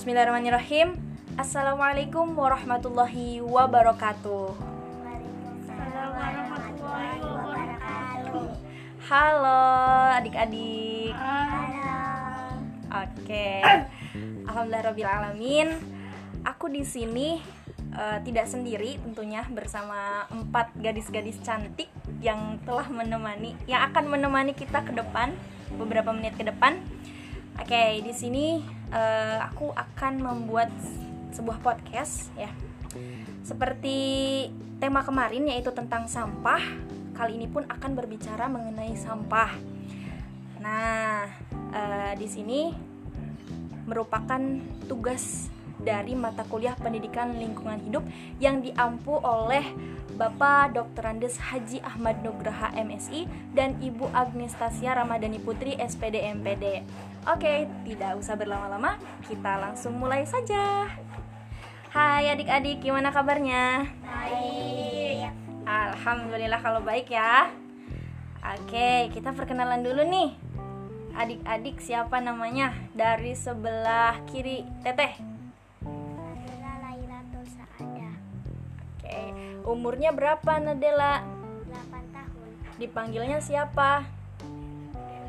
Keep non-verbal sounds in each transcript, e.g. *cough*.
Bismillahirrahmanirrahim. Assalamualaikum warahmatullahi wabarakatuh. Halo adik-adik. Oke. Alhamdulillahirobbilalamin. Aku di sini uh, tidak sendiri tentunya bersama empat gadis-gadis cantik yang telah menemani, yang akan menemani kita ke depan beberapa menit ke depan. Oke, di sini uh, aku akan membuat sebuah podcast ya. Seperti tema kemarin yaitu tentang sampah, kali ini pun akan berbicara mengenai sampah. Nah, uh, di sini merupakan tugas dari mata kuliah Pendidikan Lingkungan Hidup yang diampu oleh Bapak Dr. Andes Haji Ahmad Nugraha MSI dan Ibu Agnestasia Ramadhani Putri SPD MPD. Oke, tidak usah berlama-lama, kita langsung mulai saja. Hai adik-adik, gimana kabarnya? Baik. Alhamdulillah kalau baik ya. Oke, kita perkenalan dulu nih. Adik-adik siapa namanya? Dari sebelah kiri Teteh. Umurnya berapa Nadela? 8 tahun. Dipanggilnya siapa?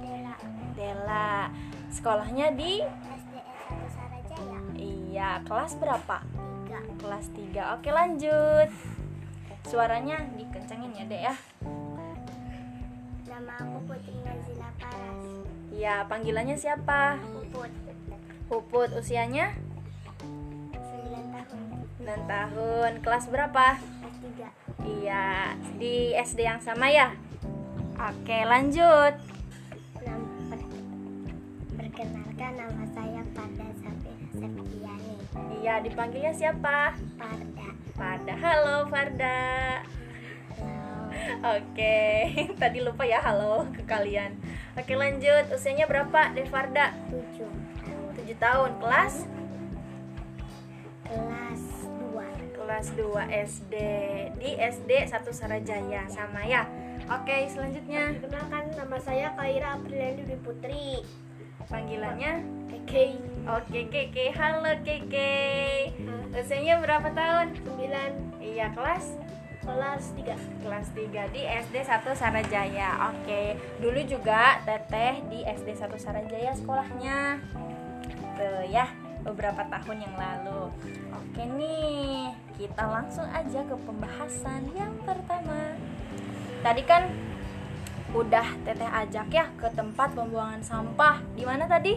Dela. Dela. Sekolahnya di SDN 1 Sarajaya. Iya, kelas berapa? 3. Kelas 3. Oke, lanjut. Suaranya dikencengin ya, Dek ya. Nama aku Putri Nazila Paras. Iya, panggilannya siapa? Puput. Puput, usianya 9 tahun. 9 tahun. Kelas berapa? Kelas 3. Iya, di SD yang sama ya? Oke, lanjut. Perkenalkan nama saya Pada Safira Septiani. Iya, dipanggilnya siapa? Parda. Farda. Halo, Farda. Oke, *laughs* tadi lupa ya halo ke kalian. Oke, lanjut. Usianya berapa, Devarda? 7 tahun. 7 tahun. Kelas Kelas 2 SD. Di SD 1 Sarajaya sama ya. Oke, selanjutnya Perkenalkan nama saya Kaira Apriliani Dwi Putri. panggilannya Keke. Oke, Keke. Halo, Keke. Usianya berapa tahun? 9 Iya, kelas kelas 3. kelas 3 di SD 1 Sarajaya. Oke, dulu juga Teteh di SD 1 Sarajaya sekolahnya. Tuh ya, beberapa tahun yang lalu. Kita langsung aja ke pembahasan yang pertama. Tadi kan udah Teteh ajak ya ke tempat pembuangan sampah. Di mana tadi?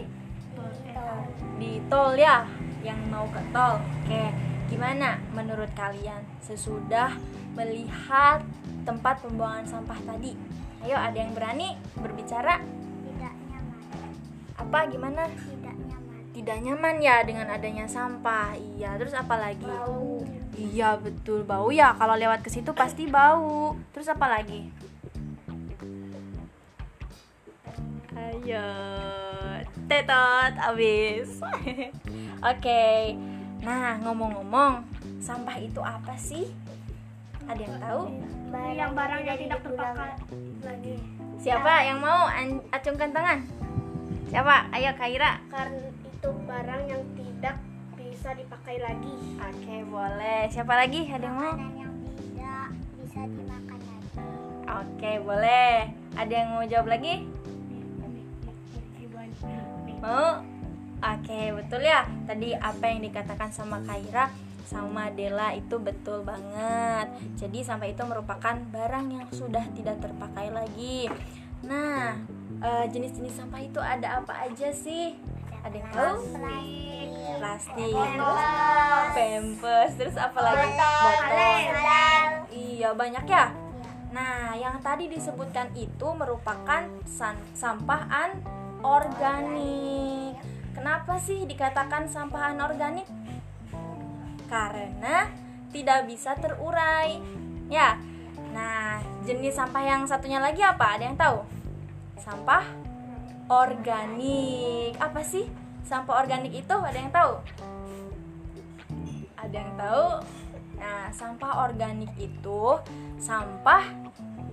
Di tol ya, yang mau ke tol. Oke, gimana menurut kalian sesudah melihat tempat pembuangan sampah tadi? Ayo, ada yang berani berbicara? Tidak nyaman. Apa gimana? Tidak nyaman. Tidak nyaman ya dengan adanya sampah. Iya, terus apa lagi? Bau. Iya, betul bau ya. Kalau lewat ke situ pasti bau. Terus apa lagi? Ayo, tetot abis. *laughs* Oke. Nah, ngomong-ngomong, sampah itu apa sih? Ada yang tahu? yang barangnya tidak terpakai lagi. Siapa yang mau An- acungkan tangan? Siapa? Ayo Kaira. Karena itu barang yang tidak bisa dipakai lagi. Oke, boleh. Siapa lagi? Ada yang mau? yang tidak bisa dimakan lagi. Oke, boleh. Ada yang mau jawab lagi? Mau? Oke, betul ya. Tadi apa yang dikatakan sama Kaira sama Dela itu betul banget. Jadi sampah itu merupakan barang yang sudah tidak terpakai lagi. Nah, eh, jenis-jenis sampah itu ada apa aja sih? Ada yang tahu? Plastik. Plastik, terus pampers, terus apa lagi? Botol. Iya, banyak ya. Nah, yang tadi disebutkan itu merupakan sampah anorganik. Kenapa sih dikatakan sampah anorganik? Karena tidak bisa terurai. Ya. Nah, jenis sampah yang satunya lagi apa? Ada yang tahu? Sampah organik. Apa sih sampah organik itu? Ada yang tahu? Ada yang tahu? Nah, sampah organik itu sampah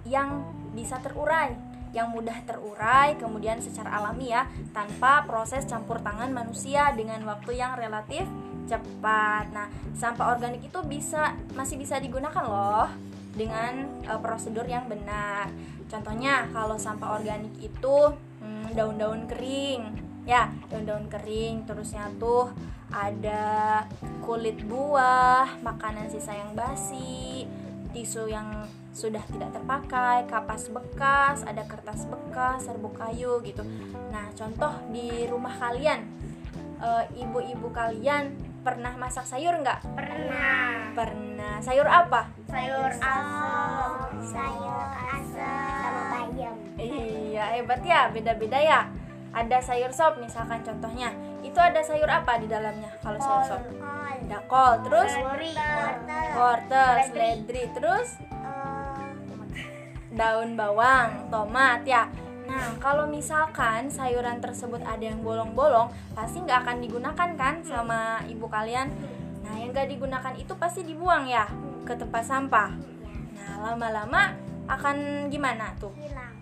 yang bisa terurai. yang mudah terurai kemudian secara alami ya tanpa proses campur tangan manusia dengan waktu yang relatif cepat. Nah, sampah organik itu bisa masih bisa digunakan loh dengan uh, prosedur yang benar. Contohnya kalau sampah organik itu hmm, daun-daun kering, ya daun-daun kering, terusnya tuh ada kulit buah, makanan sisa yang basi, tisu yang sudah tidak terpakai, kapas bekas, ada kertas bekas, serbuk kayu gitu. Nah, contoh di rumah kalian, ibu-ibu kalian pernah masak sayur nggak? Pernah. Pernah. Sayur apa? Sayur asam. sayur asam sama bayam Iya, hebat ya. Beda-beda ya. Ada sayur sop misalkan contohnya. Itu ada sayur apa di dalamnya kalau sayur sop? kol Ada kol, terus wortel wortel, seledri, terus eh, daun bawang, tomat ya. Nah, kalau misalkan sayuran tersebut ada yang bolong-bolong, pasti nggak akan digunakan kan sama ibu kalian. Nah, yang nggak digunakan itu pasti dibuang ya ke tempat sampah. Nah, lama-lama akan gimana tuh? hilang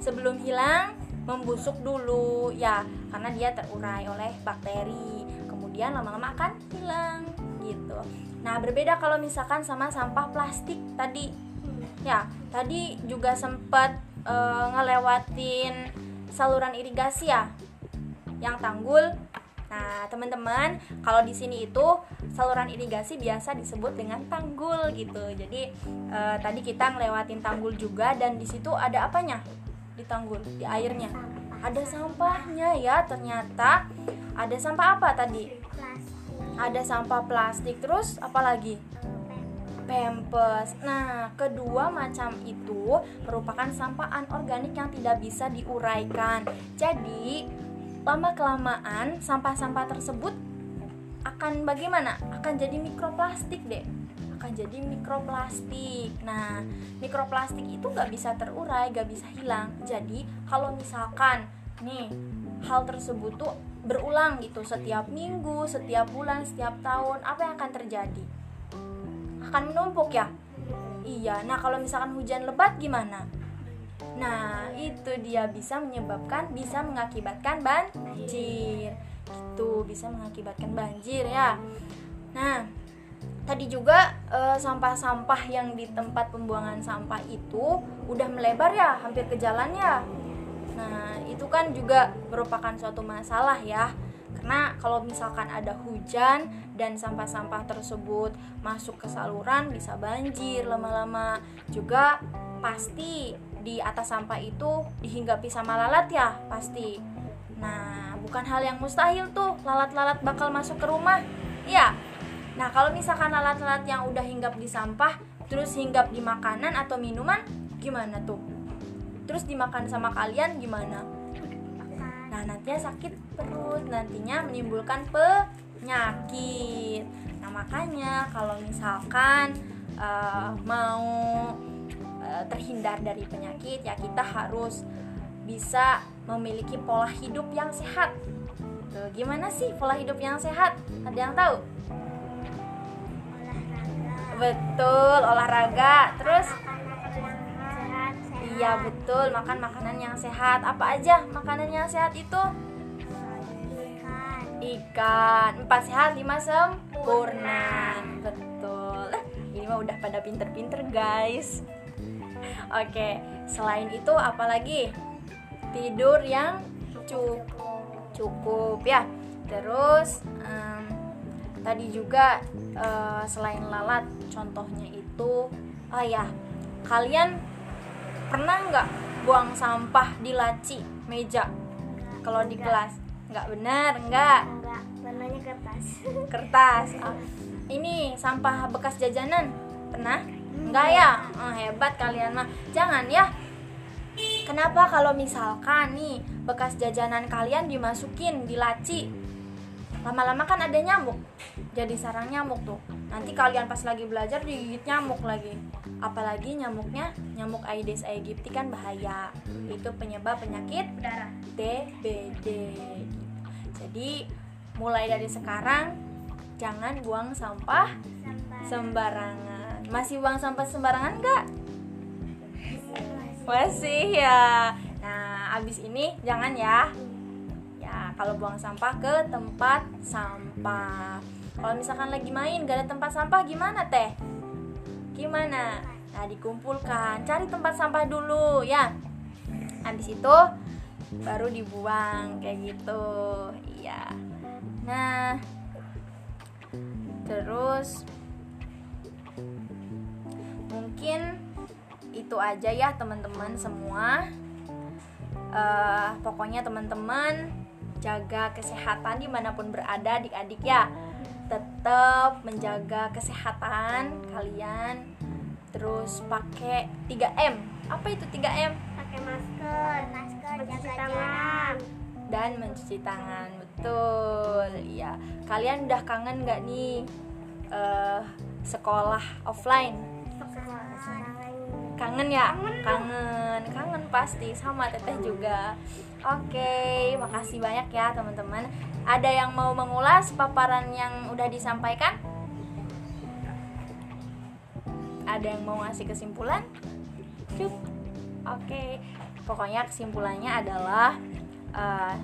Sebelum hilang, membusuk dulu ya, karena dia terurai oleh bakteri. Kemudian lama-lama akan hilang gitu. Nah, berbeda kalau misalkan sama sampah plastik tadi. Ya, tadi juga sempat eh, ngelewatin saluran irigasi ya yang tanggul. Nah, teman-teman, kalau di sini itu saluran irigasi biasa disebut dengan tanggul gitu. Jadi eh, tadi kita ngelewatin tanggul juga dan di situ ada apanya? Di tanggul, di airnya. Ada sampahnya ya, ternyata ada sampah apa tadi? plastik Ada sampah plastik, terus apa lagi? Pampers. Nah, kedua macam itu merupakan sampah anorganik yang tidak bisa diuraikan. Jadi, lama-kelamaan sampah-sampah tersebut akan bagaimana? Akan jadi mikroplastik deh. Akan jadi mikroplastik. Nah, mikroplastik itu nggak bisa terurai, nggak bisa hilang. Jadi, kalau misalkan nih hal tersebut tuh berulang gitu setiap minggu, setiap bulan, setiap tahun, apa yang akan terjadi? akan menumpuk ya iya nah kalau misalkan hujan lebat gimana nah itu dia bisa menyebabkan bisa mengakibatkan banjir gitu bisa mengakibatkan banjir ya nah tadi juga eh, sampah-sampah yang di tempat pembuangan sampah itu udah melebar ya hampir ke jalan ya. Nah itu kan juga merupakan suatu masalah ya. Karena kalau misalkan ada hujan dan sampah-sampah tersebut masuk ke saluran bisa banjir lama-lama. Juga pasti di atas sampah itu dihinggapi sama lalat ya pasti. Nah bukan hal yang mustahil tuh lalat-lalat bakal masuk ke rumah. Ya nah kalau misalkan lalat-lalat yang udah hinggap di sampah terus hinggap di makanan atau minuman gimana tuh terus dimakan sama kalian gimana Nah, nantinya sakit perut, nantinya menimbulkan penyakit. Nah, makanya kalau misalkan eh, mau eh, terhindar dari penyakit, ya kita harus bisa memiliki pola hidup yang sehat. Tuh, gimana sih pola hidup yang sehat? Ada yang tahu? Betul, olahraga. Terus Iya betul, makan makanan yang sehat. Apa aja makanan yang sehat itu? ikan Ikan. Empat sehat, lima sempurna. Betul. Eh, Ini mah udah pada pinter-pinter guys. Oke, selain itu apalagi? Tidur yang cukup cukup ya. Terus em, tadi juga eh, selain lalat, contohnya itu, oh ya, kalian pernah nggak buang sampah di laci meja? Kalau di kelas? Nggak benar nggak? Warnanya kertas. Kertas. Ah, *laughs* ini sampah bekas jajanan? Pernah? Nggak. Ya? Ah, hebat kalian mah jangan ya. Kenapa kalau misalkan nih bekas jajanan kalian dimasukin di laci lama-lama kan ada nyamuk. Jadi sarang nyamuk tuh. Nanti kalian pas lagi belajar digigit nyamuk lagi. Apalagi nyamuknya nyamuk Aedes aegypti kan bahaya. Itu penyebab penyakit Darah. DBD jadi mulai dari sekarang jangan buang sampah sembarangan. masih buang sampah sembarangan nggak? Masih ya. Nah, abis ini jangan ya. Kalau buang sampah ke tempat sampah. Kalau misalkan lagi main gak ada tempat sampah gimana teh? Gimana? Nah, dikumpulkan. Cari tempat sampah dulu ya. Habis itu baru dibuang kayak gitu. Iya. Nah, terus mungkin itu aja ya teman-teman semua Eh, pokoknya teman-teman jaga kesehatan di mana pun berada adik-adik ya. Tetap menjaga kesehatan kalian. Terus pakai 3M apa itu 3M pakai masker Masker, mencuci jaga tangan. Dan mencuci tangan betul. Ya kalian udah kangen nggak nih eh, sekolah offline kangen ya? Kangen. Kangen pasti. Sama teteh juga. Oke makasih banyak ya teman-teman. Ada yang mau mengulas paparan yang udah disampaikan? Ada yang mau ngasih kesimpulan? Cuk. oke. Pokoknya kesimpulannya adalah eh,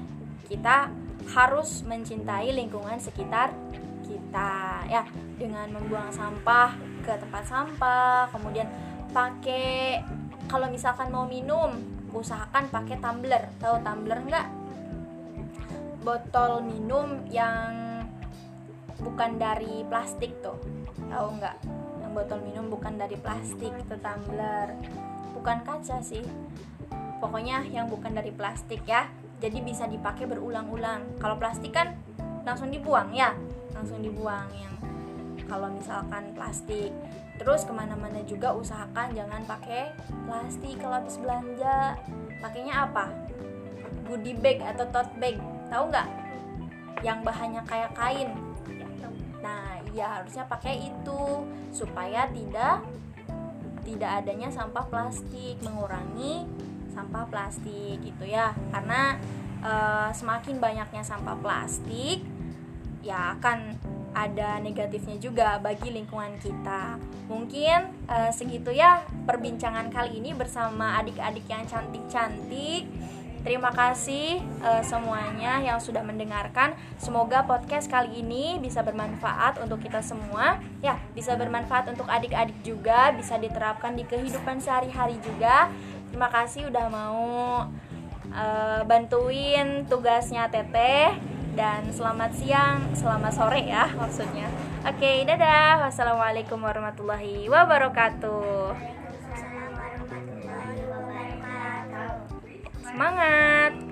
kita harus mencintai lingkungan sekitar kita. Ya dengan membuang sampah ke tempat sampah kemudian pakai kalau misalkan mau minum usahakan pakai tumbler. Tahu tumbler nggak? Botol minum yang bukan dari plastik tuh. Tahu nggak? Yang botol minum bukan dari plastik itu tumbler. Bukan kaca sih. Pokoknya yang bukan dari plastik ya. Jadi bisa dipakai berulang-ulang. Kalau plastik kan langsung dibuang ya. Langsung dibuang yang kalau misalkan plastik terus ke mana-mana juga usahakan jangan pakai plastik kalau habis belanja. Pakainya apa? Goodie bag atau tote bag tahu nggak? Yang bahannya kayak kain. Nah iya harusnya pakai itu supaya tidak tidak adanya sampah plastik mengurangi sampah plastik gitu ya. Karena eh, semakin banyaknya sampah plastik ya akan ada negatifnya juga bagi lingkungan kita. Mungkin eh, segitu ya perbincangan kali ini bersama adik-adik yang cantik-cantik. Terima kasih eh, semuanya yang sudah mendengarkan. Semoga podcast kali ini bisa bermanfaat untuk kita semua. Ya, bisa bermanfaat untuk adik-adik juga, bisa diterapkan di kehidupan sehari-hari juga. Terima kasih udah mau eh, bantuin tugasnya Teteh dan selamat siang, selamat sore ya maksudnya. Oke, dadah. Wassalamualaikum warahmatullahi wabarakatuh. Waalaikumsalam warahmatullahi wabarakatuh. Semangat.